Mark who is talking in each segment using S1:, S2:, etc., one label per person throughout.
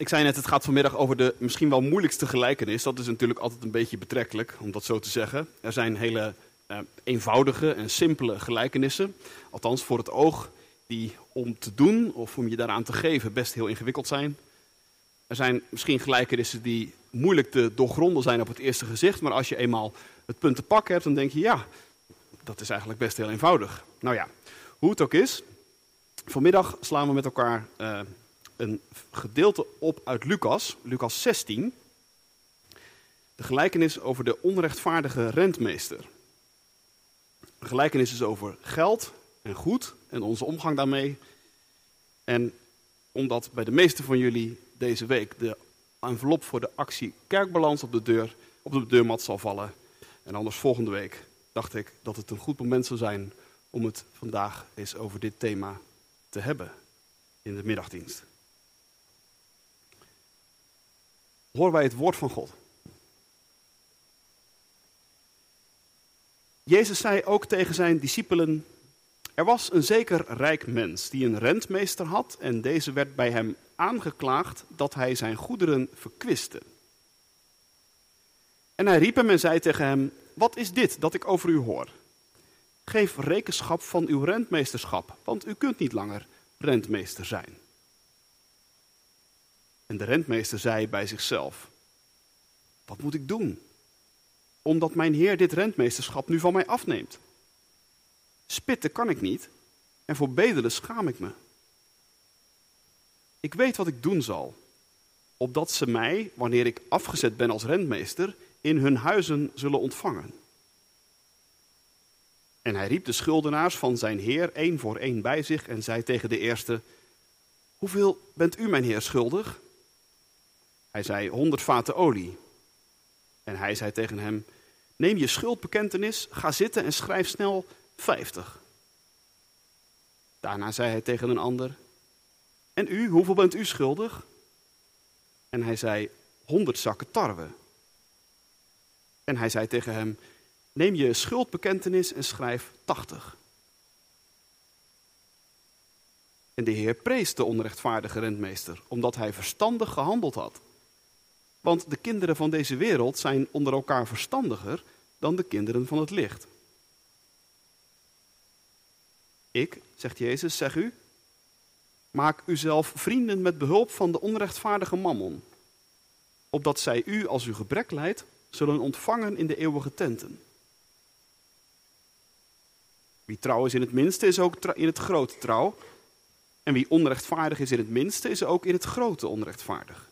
S1: Ik zei net, het gaat vanmiddag over de misschien wel moeilijkste gelijkenis. Dat is natuurlijk altijd een beetje betrekkelijk, om dat zo te zeggen. Er zijn hele eh, eenvoudige en simpele gelijkenissen. Althans, voor het oog, die om te doen of om je daaraan te geven best heel ingewikkeld zijn. Er zijn misschien gelijkenissen die moeilijk te doorgronden zijn op het eerste gezicht. Maar als je eenmaal het punt te pakken hebt, dan denk je, ja, dat is eigenlijk best heel eenvoudig. Nou ja, hoe het ook is. Vanmiddag slaan we met elkaar uh, een gedeelte op uit Lucas, Lucas 16. De gelijkenis over de onrechtvaardige rentmeester. De gelijkenis is over geld en goed en onze omgang daarmee. En omdat bij de meeste van jullie deze week de envelop voor de actie kerkbalans op de, deur, op de deurmat zal vallen. En anders volgende week dacht ik dat het een goed moment zou zijn om het vandaag eens over dit thema te hebben in de middagdienst. Horen wij het woord van God. Jezus zei ook tegen zijn discipelen: Er was een zeker rijk mens die een rentmeester had en deze werd bij hem aangeklaagd dat hij zijn goederen verkwiste. En hij riep hem en zei tegen hem: Wat is dit dat ik over u hoor? Geef rekenschap van uw rentmeesterschap, want u kunt niet langer rentmeester zijn. En de rentmeester zei bij zichzelf: Wat moet ik doen? Omdat mijn heer dit rentmeesterschap nu van mij afneemt. Spitten kan ik niet en voor bedelen schaam ik me. Ik weet wat ik doen zal, opdat ze mij, wanneer ik afgezet ben als rentmeester, in hun huizen zullen ontvangen. En hij riep de schuldenaars van zijn heer één voor één bij zich en zei tegen de eerste: Hoeveel bent u, mijn heer, schuldig? Hij zei: honderd vaten olie. En hij zei tegen hem: Neem je schuldbekentenis, ga zitten en schrijf snel vijftig. Daarna zei hij tegen een ander: En u, hoeveel bent u schuldig? En hij zei: honderd zakken tarwe. En hij zei tegen hem: Neem je schuldbekentenis en schrijf 80. En de Heer prees de onrechtvaardige rentmeester, omdat hij verstandig gehandeld had. Want de kinderen van deze wereld zijn onder elkaar verstandiger dan de kinderen van het licht. Ik, zegt Jezus, zeg u, maak uzelf vrienden met behulp van de onrechtvaardige mammon, opdat zij u, als u gebrek leidt, zullen ontvangen in de eeuwige tenten. Wie trouw is in het minste, is ook in het grote trouw. En wie onrechtvaardig is in het minste, is ook in het grote onrechtvaardig.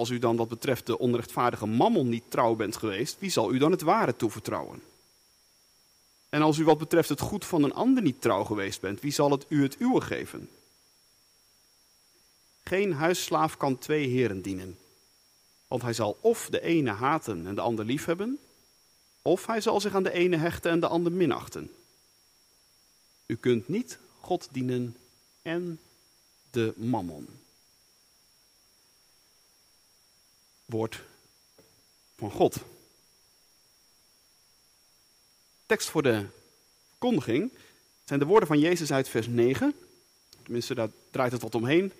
S1: Als u dan wat betreft de onrechtvaardige mammon niet trouw bent geweest, wie zal u dan het ware toevertrouwen? En als u wat betreft het goed van een ander niet trouw geweest bent, wie zal het u het uwe geven? Geen huisslaaf kan twee heren dienen. Want hij zal of de ene haten en de ander liefhebben, of hij zal zich aan de ene hechten en de ander minachten. U kunt niet God dienen en de mammon. Woord van God. Tekst voor de verkondiging zijn de woorden van Jezus uit vers 9. Tenminste, daar draait het wat omheen.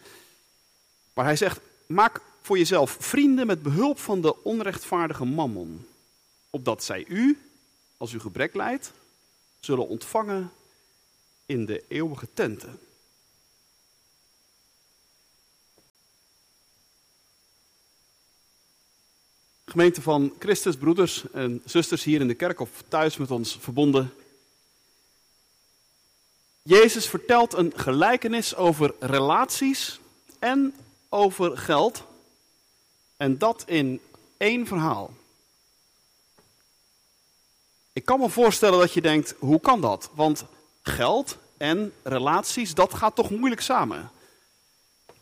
S1: Waar hij zegt: Maak voor jezelf vrienden met behulp van de onrechtvaardige mammon opdat zij u, als u gebrek leidt, zullen ontvangen in de eeuwige tenten. Gemeente van Christus, broeders en zusters hier in de kerk of thuis met ons verbonden. Jezus vertelt een gelijkenis over relaties en over geld. En dat in één verhaal. Ik kan me voorstellen dat je denkt, hoe kan dat? Want geld en relaties, dat gaat toch moeilijk samen.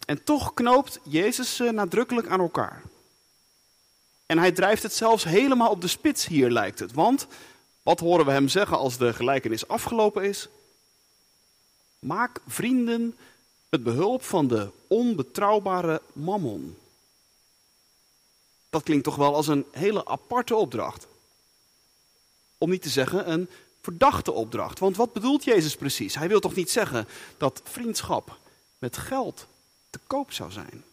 S1: En toch knoopt Jezus ze nadrukkelijk aan elkaar. En hij drijft het zelfs helemaal op de spits hier, lijkt het. Want wat horen we hem zeggen als de gelijkenis afgelopen is? Maak vrienden met behulp van de onbetrouwbare mammon. Dat klinkt toch wel als een hele aparte opdracht. Om niet te zeggen een verdachte opdracht. Want wat bedoelt Jezus precies? Hij wil toch niet zeggen dat vriendschap met geld te koop zou zijn.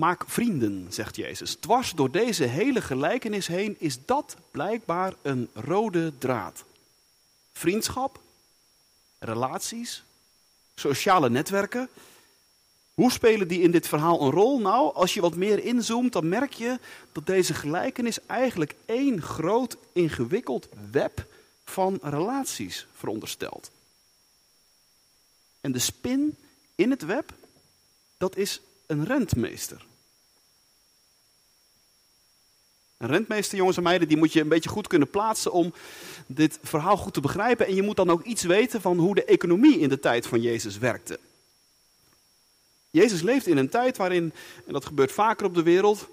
S1: Maak vrienden, zegt Jezus. Dwars door deze hele gelijkenis heen is dat blijkbaar een rode draad. Vriendschap, relaties, sociale netwerken. Hoe spelen die in dit verhaal een rol? Nou, als je wat meer inzoomt, dan merk je dat deze gelijkenis eigenlijk één groot ingewikkeld web van relaties veronderstelt. En de spin in het web, dat is een rentmeester. Een rentmeester, jongens en meiden, die moet je een beetje goed kunnen plaatsen om dit verhaal goed te begrijpen. En je moet dan ook iets weten van hoe de economie in de tijd van Jezus werkte. Jezus leeft in een tijd waarin, en dat gebeurt vaker op de wereld,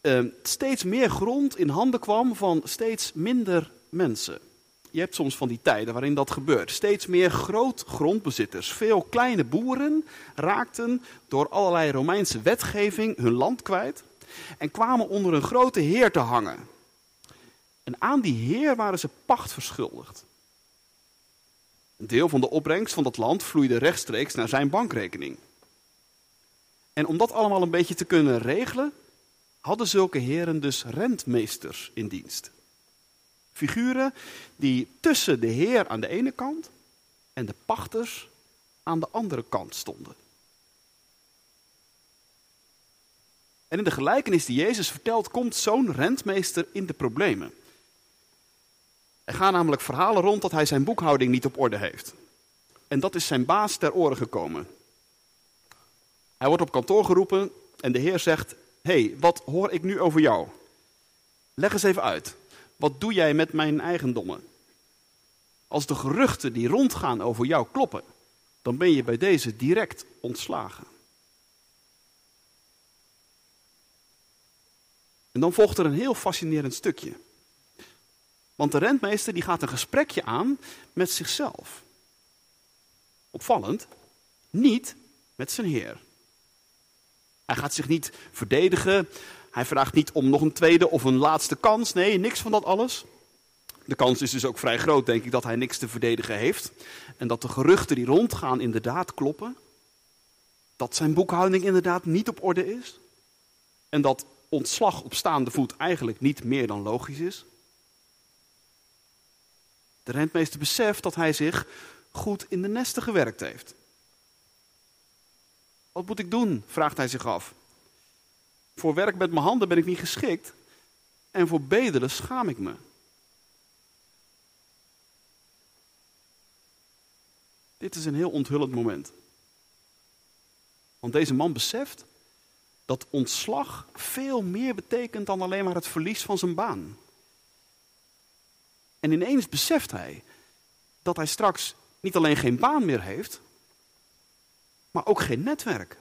S1: eh, steeds meer grond in handen kwam van steeds minder mensen. Je hebt soms van die tijden waarin dat gebeurt. Steeds meer grootgrondbezitters, veel kleine boeren raakten door allerlei Romeinse wetgeving hun land kwijt en kwamen onder een grote heer te hangen. En aan die heer waren ze pacht verschuldigd. Een deel van de opbrengst van dat land vloeide rechtstreeks naar zijn bankrekening. En om dat allemaal een beetje te kunnen regelen, hadden zulke heren dus rentmeesters in dienst. Figuren die tussen de heer aan de ene kant en de pachters aan de andere kant stonden. En in de gelijkenis die Jezus vertelt, komt zo'n rentmeester in de problemen. Er gaan namelijk verhalen rond dat hij zijn boekhouding niet op orde heeft. En dat is zijn baas ter oren gekomen. Hij wordt op kantoor geroepen en de Heer zegt: Hé, hey, wat hoor ik nu over jou? Leg eens even uit. Wat doe jij met mijn eigendommen? Als de geruchten die rondgaan over jou kloppen, dan ben je bij deze direct ontslagen. En dan volgt er een heel fascinerend stukje. Want de rentmeester die gaat een gesprekje aan met zichzelf. Opvallend, niet met zijn heer. Hij gaat zich niet verdedigen. Hij vraagt niet om nog een tweede of een laatste kans. Nee, niks van dat alles. De kans is dus ook vrij groot, denk ik, dat hij niks te verdedigen heeft. En dat de geruchten die rondgaan inderdaad kloppen. Dat zijn boekhouding inderdaad niet op orde is. En dat ontslag op staande voet eigenlijk niet meer dan logisch is. De rentmeester beseft dat hij zich goed in de nesten gewerkt heeft. Wat moet ik doen? vraagt hij zich af. Voor werk met mijn handen ben ik niet geschikt en voor bedelen schaam ik me. Dit is een heel onthullend moment. Want deze man beseft dat ontslag veel meer betekent dan alleen maar het verlies van zijn baan. En ineens beseft hij dat hij straks niet alleen geen baan meer heeft, maar ook geen netwerk,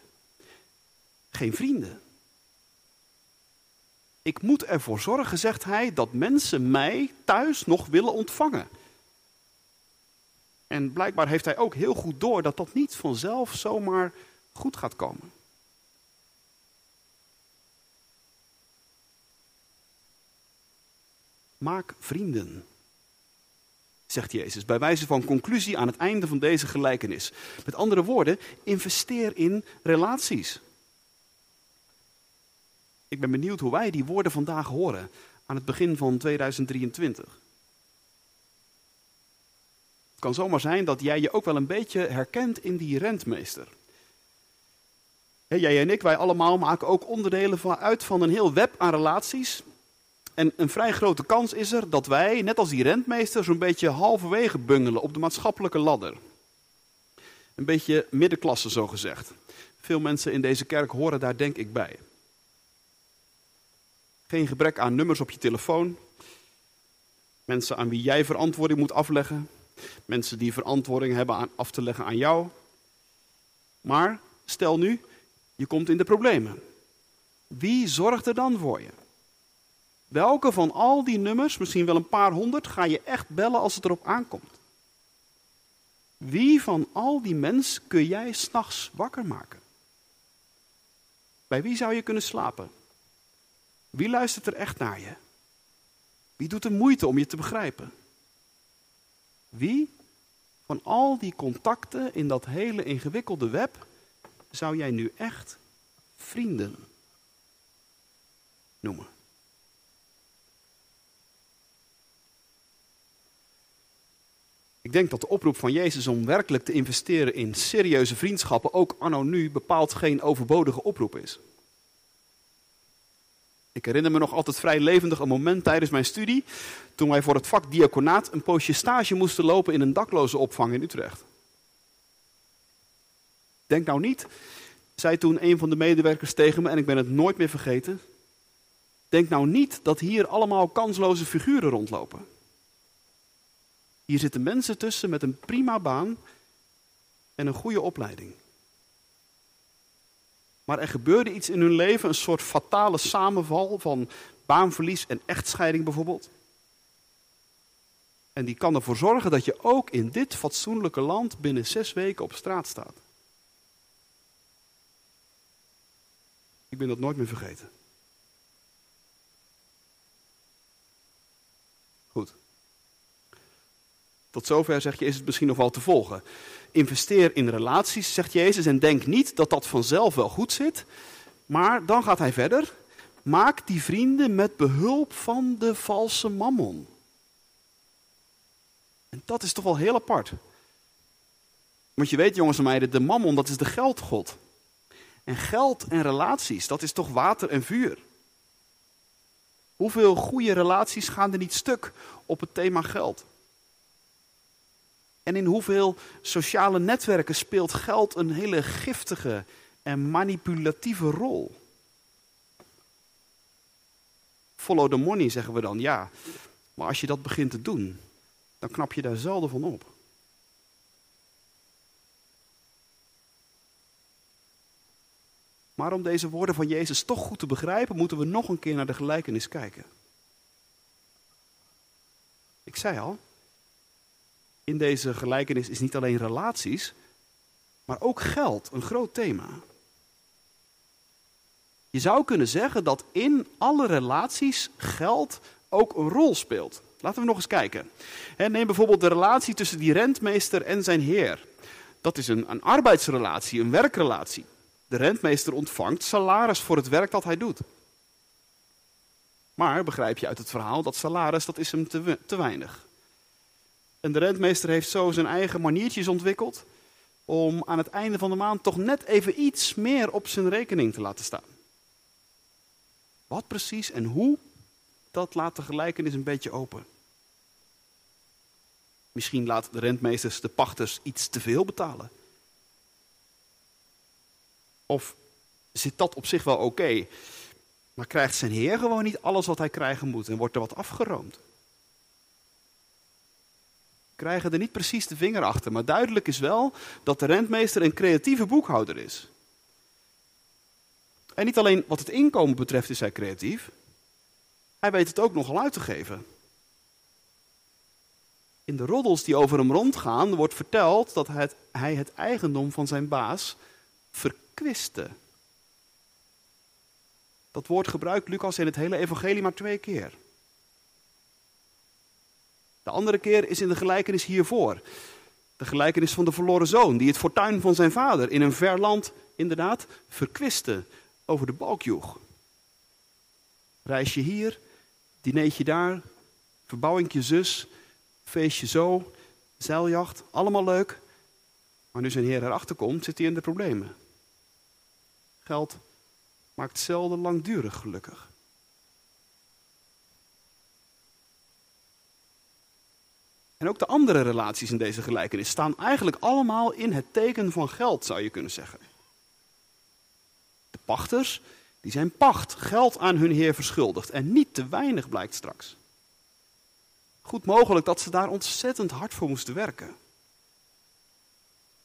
S1: geen vrienden. Ik moet ervoor zorgen, zegt hij, dat mensen mij thuis nog willen ontvangen. En blijkbaar heeft hij ook heel goed door dat dat niet vanzelf zomaar goed gaat komen. Maak vrienden, zegt Jezus, bij wijze van conclusie aan het einde van deze gelijkenis. Met andere woorden, investeer in relaties. Ik ben benieuwd hoe wij die woorden vandaag horen aan het begin van 2023. Het kan zomaar zijn dat jij je ook wel een beetje herkent in die rentmeester. jij en ik, wij allemaal maken ook onderdelen uit van een heel web aan relaties. En een vrij grote kans is er dat wij, net als die rentmeester, zo'n beetje halverwege bungelen op de maatschappelijke ladder. Een beetje middenklasse, zo gezegd. Veel mensen in deze kerk horen daar denk ik bij. Geen gebrek aan nummers op je telefoon. Mensen aan wie jij verantwoording moet afleggen. Mensen die verantwoording hebben aan, af te leggen aan jou. Maar stel nu, je komt in de problemen. Wie zorgt er dan voor je? Welke van al die nummers, misschien wel een paar honderd, ga je echt bellen als het erop aankomt? Wie van al die mensen kun jij s'nachts wakker maken? Bij wie zou je kunnen slapen? Wie luistert er echt naar je? Wie doet er moeite om je te begrijpen? Wie van al die contacten in dat hele ingewikkelde web, zou jij nu echt vrienden noemen? Ik denk dat de oproep van Jezus om werkelijk te investeren in serieuze vriendschappen ook anno nu bepaald geen overbodige oproep is. Ik herinner me nog altijd vrij levendig een moment tijdens mijn studie, toen wij voor het vak diaconaat een poosje stage moesten lopen in een dakloze opvang in Utrecht. Denk nou niet, zei toen een van de medewerkers tegen me, en ik ben het nooit meer vergeten. Denk nou niet dat hier allemaal kansloze figuren rondlopen. Hier zitten mensen tussen met een prima baan en een goede opleiding. Maar er gebeurde iets in hun leven, een soort fatale samenval van baanverlies en echtscheiding bijvoorbeeld. En die kan ervoor zorgen dat je ook in dit fatsoenlijke land binnen zes weken op straat staat. Ik ben dat nooit meer vergeten. Goed. Tot zover zeg je, is het misschien nog wel te volgen. Investeer in relaties, zegt Jezus, en denk niet dat dat vanzelf wel goed zit. Maar dan gaat hij verder. Maak die vrienden met behulp van de valse mammon. En dat is toch wel heel apart. Want je weet, jongens en meiden, de mammon, dat is de geldgod. En geld en relaties, dat is toch water en vuur. Hoeveel goede relaties gaan er niet stuk op het thema geld? En in hoeveel sociale netwerken speelt geld een hele giftige en manipulatieve rol? Follow the money, zeggen we dan, ja. Maar als je dat begint te doen, dan knap je daar zelden van op. Maar om deze woorden van Jezus toch goed te begrijpen, moeten we nog een keer naar de gelijkenis kijken. Ik zei al, in deze gelijkenis is niet alleen relaties, maar ook geld een groot thema. Je zou kunnen zeggen dat in alle relaties geld ook een rol speelt. Laten we nog eens kijken. Neem bijvoorbeeld de relatie tussen die rentmeester en zijn heer. Dat is een, een arbeidsrelatie, een werkrelatie. De rentmeester ontvangt salaris voor het werk dat hij doet. Maar begrijp je uit het verhaal dat salaris dat is hem te, te weinig. En de rentmeester heeft zo zijn eigen maniertjes ontwikkeld om aan het einde van de maand toch net even iets meer op zijn rekening te laten staan. Wat precies en hoe, dat laat de gelijkenis een beetje open. Misschien laat de rentmeesters de pachters iets te veel betalen. Of zit dat op zich wel oké, maar krijgt zijn heer gewoon niet alles wat hij krijgen moet en wordt er wat afgeroomd? Krijgen er niet precies de vinger achter. Maar duidelijk is wel dat de rentmeester een creatieve boekhouder is. En niet alleen wat het inkomen betreft is hij creatief. Hij weet het ook nogal uit te geven. In de roddels die over hem rondgaan wordt verteld dat hij het eigendom van zijn baas verkwiste. Dat woord gebruikt Lucas in het hele evangelie maar twee keer. De andere keer is in de gelijkenis hiervoor. De gelijkenis van de verloren zoon, die het fortuin van zijn vader in een ver land inderdaad verkwiste over de balk joeg. Reisje hier, dineetje daar, verbouwingje zus, feestje zo, zeiljacht, allemaal leuk. Maar nu zijn heer erachter komt, zit hij in de problemen. Geld maakt zelden langdurig gelukkig. En ook de andere relaties in deze gelijkenis staan eigenlijk allemaal in het teken van geld, zou je kunnen zeggen. De pachters, die zijn pacht, geld aan hun heer verschuldigd en niet te weinig blijkt straks. Goed mogelijk dat ze daar ontzettend hard voor moesten werken.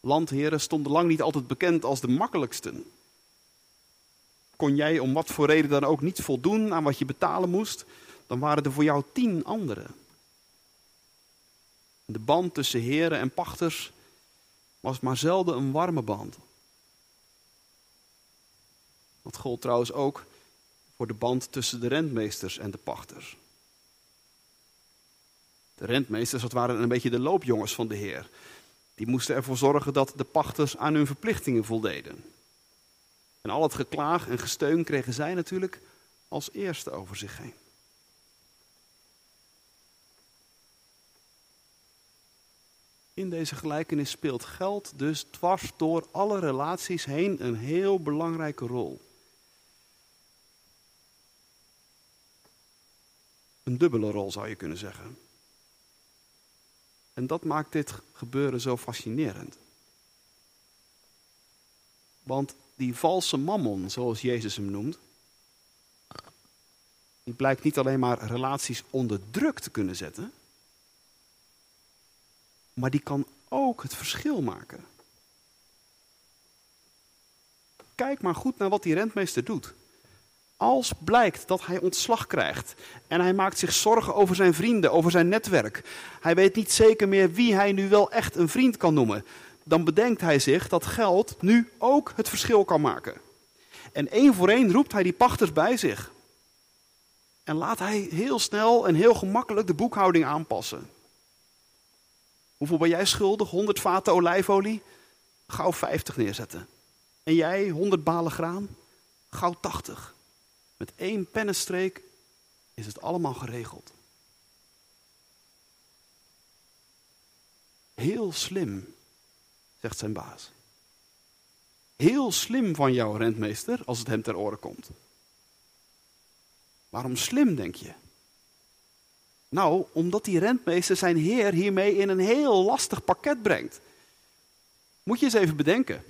S1: Landheren stonden lang niet altijd bekend als de makkelijksten. Kon jij om wat voor reden dan ook niet voldoen aan wat je betalen moest, dan waren er voor jou tien anderen. De band tussen heren en pachters was maar zelden een warme band. Dat gold trouwens ook voor de band tussen de rentmeesters en de pachters. De rentmeesters, dat waren een beetje de loopjongens van de Heer. Die moesten ervoor zorgen dat de pachters aan hun verplichtingen voldeden. En al het geklaag en gesteun kregen zij natuurlijk als eerste over zich heen. In deze gelijkenis speelt geld dus dwars door alle relaties heen een heel belangrijke rol. Een dubbele rol zou je kunnen zeggen. En dat maakt dit gebeuren zo fascinerend. Want die valse mammon, zoals Jezus hem noemt, die blijkt niet alleen maar relaties onder druk te kunnen zetten, maar die kan ook het verschil maken. Kijk maar goed naar wat die rentmeester doet. Als blijkt dat hij ontslag krijgt en hij maakt zich zorgen over zijn vrienden, over zijn netwerk, hij weet niet zeker meer wie hij nu wel echt een vriend kan noemen, dan bedenkt hij zich dat geld nu ook het verschil kan maken. En één voor één roept hij die pachters bij zich. En laat hij heel snel en heel gemakkelijk de boekhouding aanpassen. Hoeveel ben jij schuldig? 100 vaten olijfolie? Gauw 50 neerzetten. En jij 100 balen graan? Gauw 80. Met één pennenstreek is het allemaal geregeld. Heel slim, zegt zijn baas. Heel slim van jou, rentmeester, als het hem ter oren komt. Waarom slim, denk je? Nou, omdat die rentmeester zijn heer hiermee in een heel lastig pakket brengt. Moet je eens even bedenken.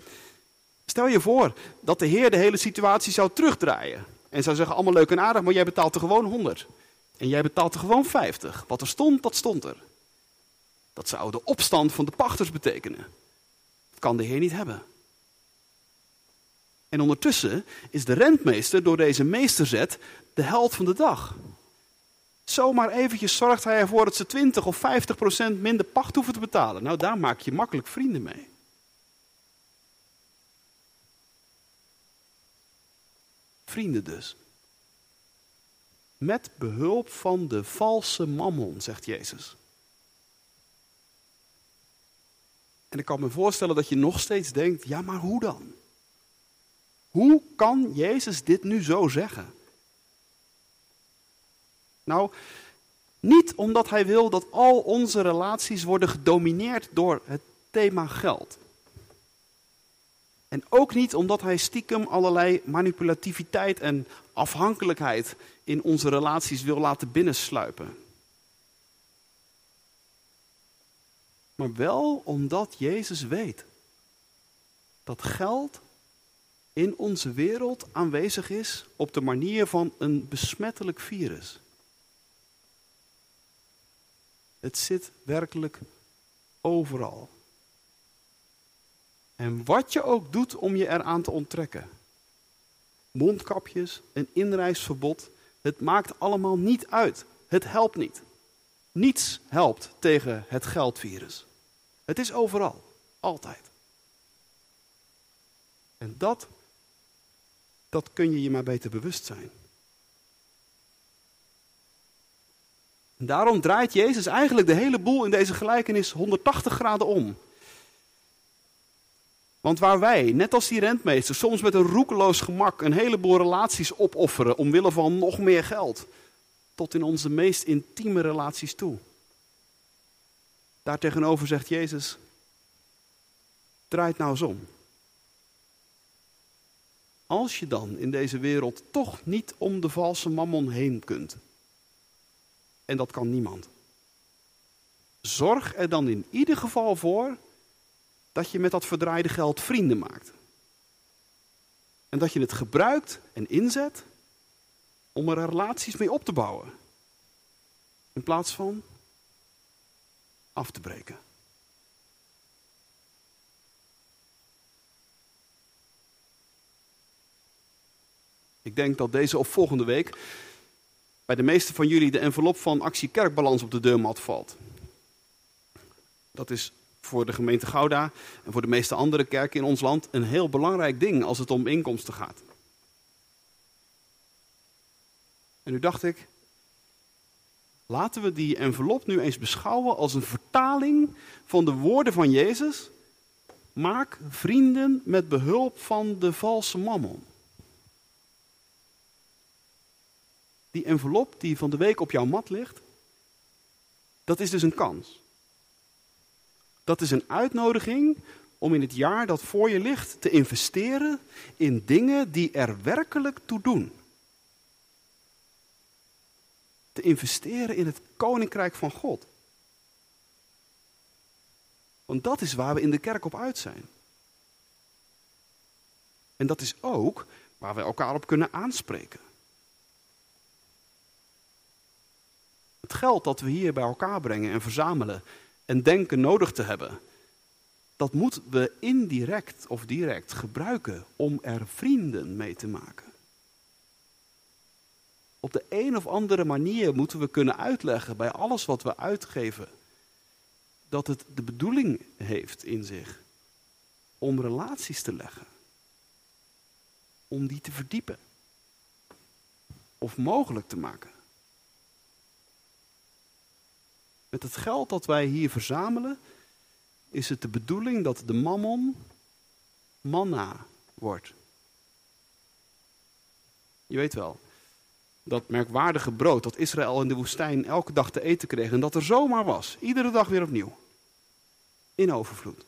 S1: Stel je voor dat de heer de hele situatie zou terugdraaien. En zou zeggen, allemaal leuk en aardig, maar jij betaalt er gewoon 100. En jij betaalt er gewoon 50. Wat er stond, dat stond er. Dat zou de opstand van de pachters betekenen. Dat kan de heer niet hebben. En ondertussen is de rentmeester door deze meesterzet de held van de dag. Zomaar eventjes zorgt hij ervoor dat ze 20 of 50 procent minder pacht hoeven te betalen. Nou, daar maak je makkelijk vrienden mee. Vrienden dus. Met behulp van de valse mammon, zegt Jezus. En ik kan me voorstellen dat je nog steeds denkt, ja maar hoe dan? Hoe kan Jezus dit nu zo zeggen? Nou, niet omdat hij wil dat al onze relaties worden gedomineerd door het thema geld. En ook niet omdat hij stiekem allerlei manipulativiteit en afhankelijkheid in onze relaties wil laten binnensluipen. Maar wel omdat Jezus weet dat geld in onze wereld aanwezig is op de manier van een besmettelijk virus. Het zit werkelijk overal. En wat je ook doet om je eraan te onttrekken. Mondkapjes, een inreisverbod, het maakt allemaal niet uit. Het helpt niet. Niets helpt tegen het geldvirus. Het is overal, altijd. En dat, dat kun je je maar beter bewust zijn. Daarom draait Jezus eigenlijk de hele boel in deze gelijkenis 180 graden om. Want waar wij, net als die rentmeester, soms met een roekeloos gemak een heleboel relaties opofferen omwille van nog meer geld, tot in onze meest intieme relaties toe. Daartegenover zegt Jezus, draait nou eens om. Als je dan in deze wereld toch niet om de valse mammon heen kunt, en dat kan niemand. Zorg er dan in ieder geval voor dat je met dat verdraaide geld vrienden maakt. En dat je het gebruikt en inzet om er relaties mee op te bouwen. In plaats van af te breken. Ik denk dat deze of volgende week bij de meeste van jullie de envelop van actie kerkbalans op de deurmat valt. Dat is voor de gemeente Gouda en voor de meeste andere kerken in ons land een heel belangrijk ding als het om inkomsten gaat. En nu dacht ik, laten we die envelop nu eens beschouwen als een vertaling van de woorden van Jezus. Maak vrienden met behulp van de valse mammon. Die envelop die van de week op jouw mat ligt, dat is dus een kans. Dat is een uitnodiging om in het jaar dat voor je ligt te investeren in dingen die er werkelijk toe doen. Te investeren in het koninkrijk van God. Want dat is waar we in de kerk op uit zijn. En dat is ook waar we elkaar op kunnen aanspreken. Het geld dat we hier bij elkaar brengen en verzamelen en denken nodig te hebben, dat moeten we indirect of direct gebruiken om er vrienden mee te maken. Op de een of andere manier moeten we kunnen uitleggen bij alles wat we uitgeven, dat het de bedoeling heeft in zich om relaties te leggen, om die te verdiepen of mogelijk te maken. Met het geld dat wij hier verzamelen, is het de bedoeling dat de mammon manna wordt. Je weet wel, dat merkwaardige brood dat Israël in de woestijn elke dag te eten kreeg en dat er zomaar was, iedere dag weer opnieuw. In overvloed.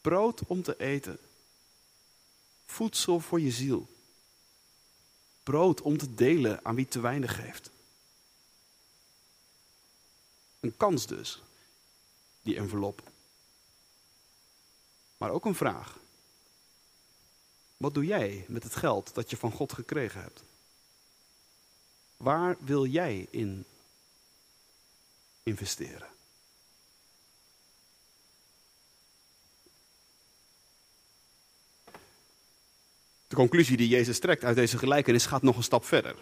S1: Brood om te eten. Voedsel voor je ziel. Brood om te delen aan wie te weinig geeft. Een kans dus, die envelop. Maar ook een vraag. Wat doe jij met het geld dat je van God gekregen hebt? Waar wil jij in investeren? De conclusie die Jezus trekt uit deze gelijkenis gaat nog een stap verder.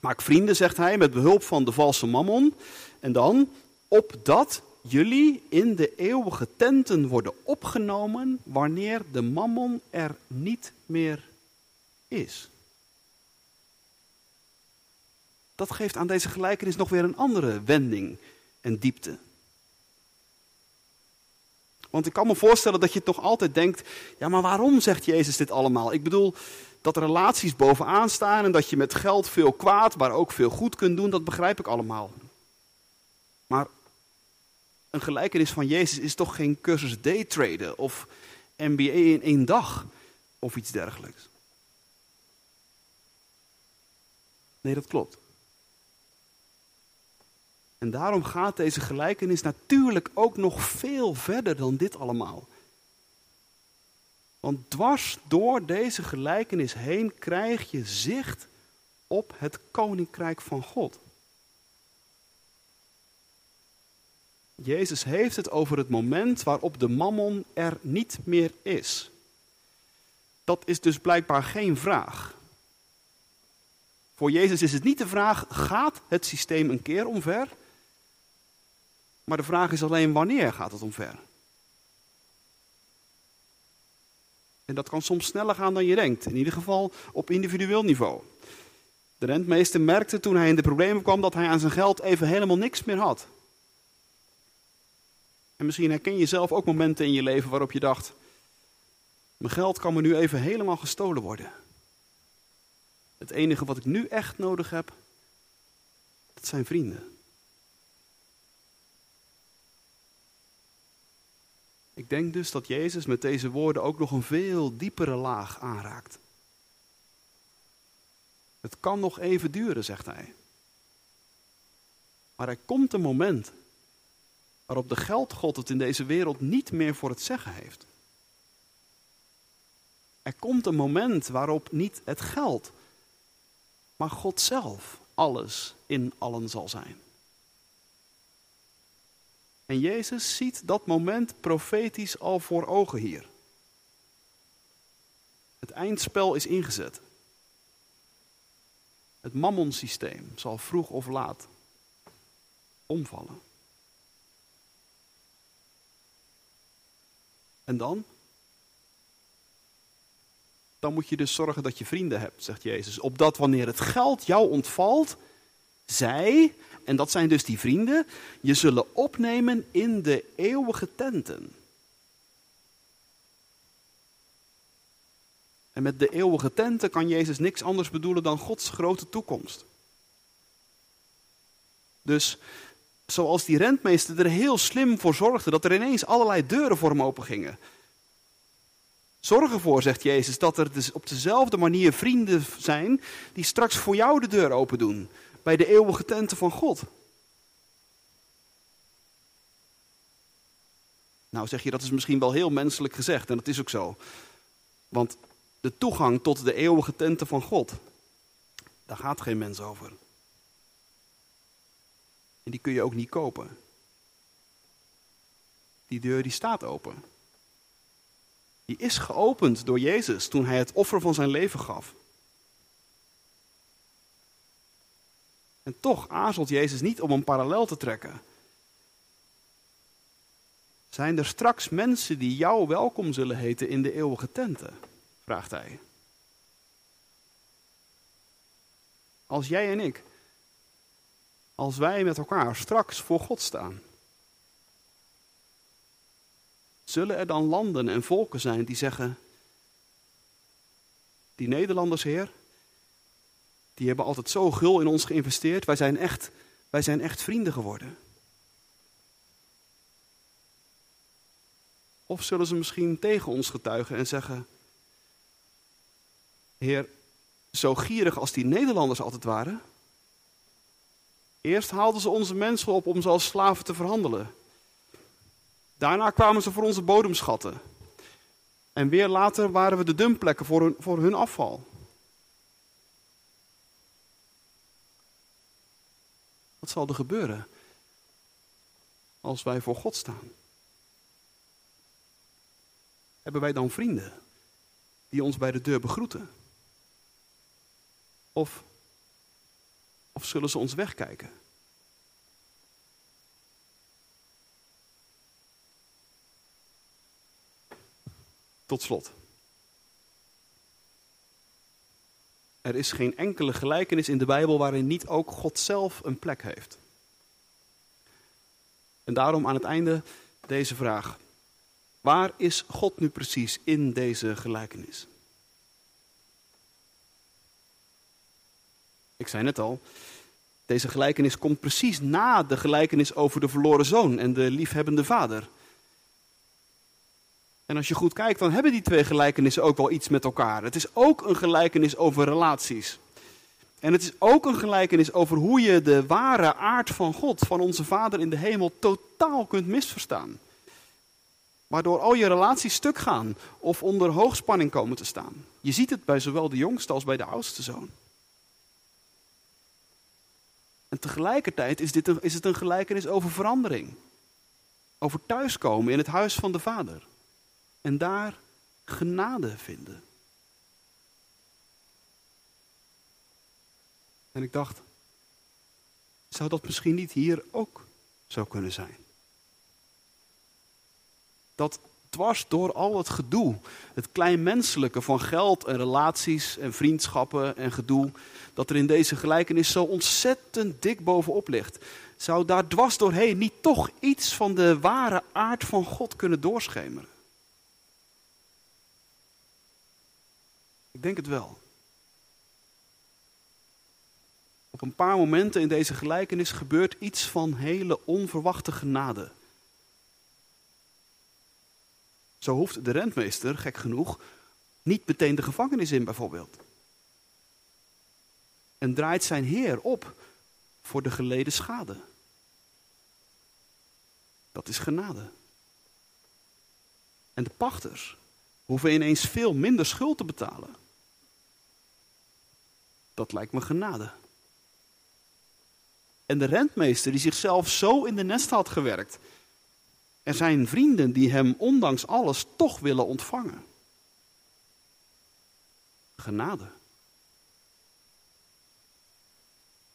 S1: Maak vrienden, zegt hij, met behulp van de valse mammon. En dan, opdat jullie in de eeuwige tenten worden opgenomen wanneer de mammon er niet meer is. Dat geeft aan deze gelijkenis nog weer een andere wending en diepte. Want ik kan me voorstellen dat je toch altijd denkt: ja, maar waarom zegt Jezus dit allemaal? Ik bedoel, dat relaties bovenaan staan en dat je met geld veel kwaad, maar ook veel goed kunt doen, dat begrijp ik allemaal. Maar een gelijkenis van Jezus is toch geen cursus daytraden of MBA in één dag of iets dergelijks. Nee, dat klopt. En daarom gaat deze gelijkenis natuurlijk ook nog veel verder dan dit allemaal. Want dwars door deze gelijkenis heen krijg je zicht op het koninkrijk van God. Jezus heeft het over het moment waarop de mammon er niet meer is. Dat is dus blijkbaar geen vraag. Voor Jezus is het niet de vraag: gaat het systeem een keer omver? Maar de vraag is alleen wanneer gaat het omver? En dat kan soms sneller gaan dan je denkt. In ieder geval op individueel niveau. De rentmeester merkte toen hij in de problemen kwam dat hij aan zijn geld even helemaal niks meer had. En misschien herken je zelf ook momenten in je leven waarop je dacht: Mijn geld kan me nu even helemaal gestolen worden. Het enige wat ik nu echt nodig heb, dat zijn vrienden. Ik denk dus dat Jezus met deze woorden ook nog een veel diepere laag aanraakt. Het kan nog even duren, zegt hij. Maar er komt een moment waarop de geldgod het in deze wereld niet meer voor het zeggen heeft. Er komt een moment waarop niet het geld, maar God zelf alles in allen zal zijn. En Jezus ziet dat moment profetisch al voor ogen hier. Het eindspel is ingezet. Het mammonsysteem zal vroeg of laat omvallen. En dan? Dan moet je dus zorgen dat je vrienden hebt, zegt Jezus. Opdat wanneer het geld jou ontvalt, zij, en dat zijn dus die vrienden, je zullen opnemen in de eeuwige tenten. En met de eeuwige tenten kan Jezus niks anders bedoelen dan Gods grote toekomst. Dus zoals die rentmeester er heel slim voor zorgde dat er ineens allerlei deuren voor hem open gingen. Zorg ervoor, zegt Jezus, dat er dus op dezelfde manier vrienden zijn die straks voor jou de deur open doen. Bij de eeuwige tenten van God. Nou zeg je, dat is misschien wel heel menselijk gezegd en dat is ook zo. Want de toegang tot de eeuwige tenten van God, daar gaat geen mens over. En die kun je ook niet kopen. Die deur die staat open. Die is geopend door Jezus toen hij het offer van zijn leven gaf. En toch aarzelt Jezus niet om een parallel te trekken. Zijn er straks mensen die jou welkom zullen heten in de eeuwige tenten? vraagt hij. Als jij en ik, als wij met elkaar straks voor God staan, zullen er dan landen en volken zijn die zeggen, die Nederlanders, Heer, die hebben altijd zo gul in ons geïnvesteerd, wij zijn echt, wij zijn echt vrienden geworden. Of zullen ze misschien tegen ons getuigen en zeggen, Heer, zo gierig als die Nederlanders altijd waren. Eerst haalden ze onze mensen op om ze als slaven te verhandelen. Daarna kwamen ze voor onze bodemschatten. En weer later waren we de dumplekken voor hun, voor hun afval. Wat zal er gebeuren als wij voor God staan? Hebben wij dan vrienden die ons bij de deur begroeten? Of, of zullen ze ons wegkijken? Tot slot. Er is geen enkele gelijkenis in de Bijbel waarin niet ook God zelf een plek heeft. En daarom aan het einde deze vraag. Waar is God nu precies in deze gelijkenis? Ik zei net al, deze gelijkenis komt precies na de gelijkenis over de verloren zoon en de liefhebbende vader. En als je goed kijkt, dan hebben die twee gelijkenissen ook wel iets met elkaar. Het is ook een gelijkenis over relaties. En het is ook een gelijkenis over hoe je de ware aard van God, van onze Vader in de hemel, totaal kunt misverstaan. Waardoor al je relaties stuk gaan of onder hoogspanning komen te staan. Je ziet het bij zowel de jongste als bij de oudste zoon. En tegelijkertijd is, dit is het een gelijkenis over verandering. Over thuiskomen in het huis van de Vader. En daar genade vinden. En ik dacht, zou dat misschien niet hier ook zo kunnen zijn? Dat dwars door al het gedoe, het kleinmenselijke van geld en relaties en vriendschappen en gedoe, dat er in deze gelijkenis zo ontzettend dik bovenop ligt, zou daar dwars doorheen niet toch iets van de ware aard van God kunnen doorschemeren? Ik denk het wel. Op een paar momenten in deze gelijkenis gebeurt iets van hele onverwachte genade. Zo hoeft de rentmeester, gek genoeg, niet meteen de gevangenis in bijvoorbeeld. En draait zijn heer op voor de geleden schade. Dat is genade. En de pachters hoeven ineens veel minder schuld te betalen. Dat lijkt me genade. En de rentmeester die zichzelf zo in de nest had gewerkt er zijn vrienden die hem ondanks alles toch willen ontvangen. Genade.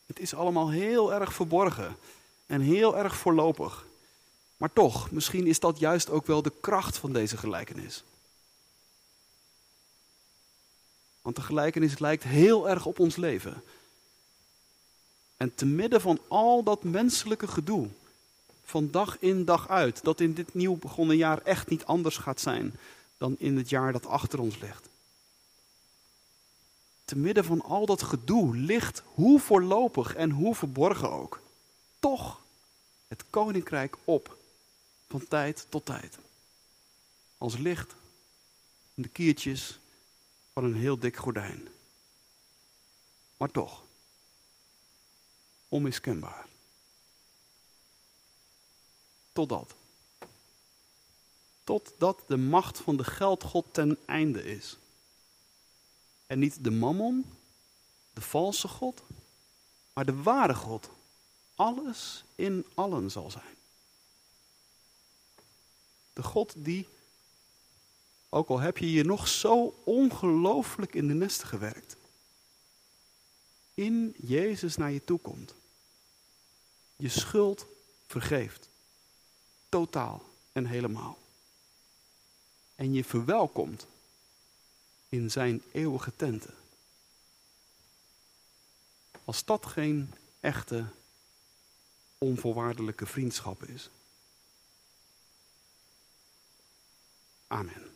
S1: Het is allemaal heel erg verborgen en heel erg voorlopig. Maar toch, misschien is dat juist ook wel de kracht van deze gelijkenis. Want de gelijkenis lijkt heel erg op ons leven. En te midden van al dat menselijke gedoe, van dag in dag uit, dat in dit nieuw begonnen jaar echt niet anders gaat zijn dan in het jaar dat achter ons ligt. Te midden van al dat gedoe ligt, hoe voorlopig en hoe verborgen ook, toch het koninkrijk op, van tijd tot tijd. Als licht in de kiertjes van een heel dik gordijn. Maar toch, onmiskenbaar. Totdat. Totdat de macht van de geldgod ten einde is. En niet de mammon, de valse God, maar de ware God. Alles in allen zal zijn. De God die, ook al heb je je nog zo ongelooflijk in de nesten gewerkt, in Jezus naar je toe komt. Je schuld vergeeft. Totaal en helemaal. En je verwelkomt in zijn eeuwige tenten. Als dat geen echte onvoorwaardelijke vriendschap is. Amen.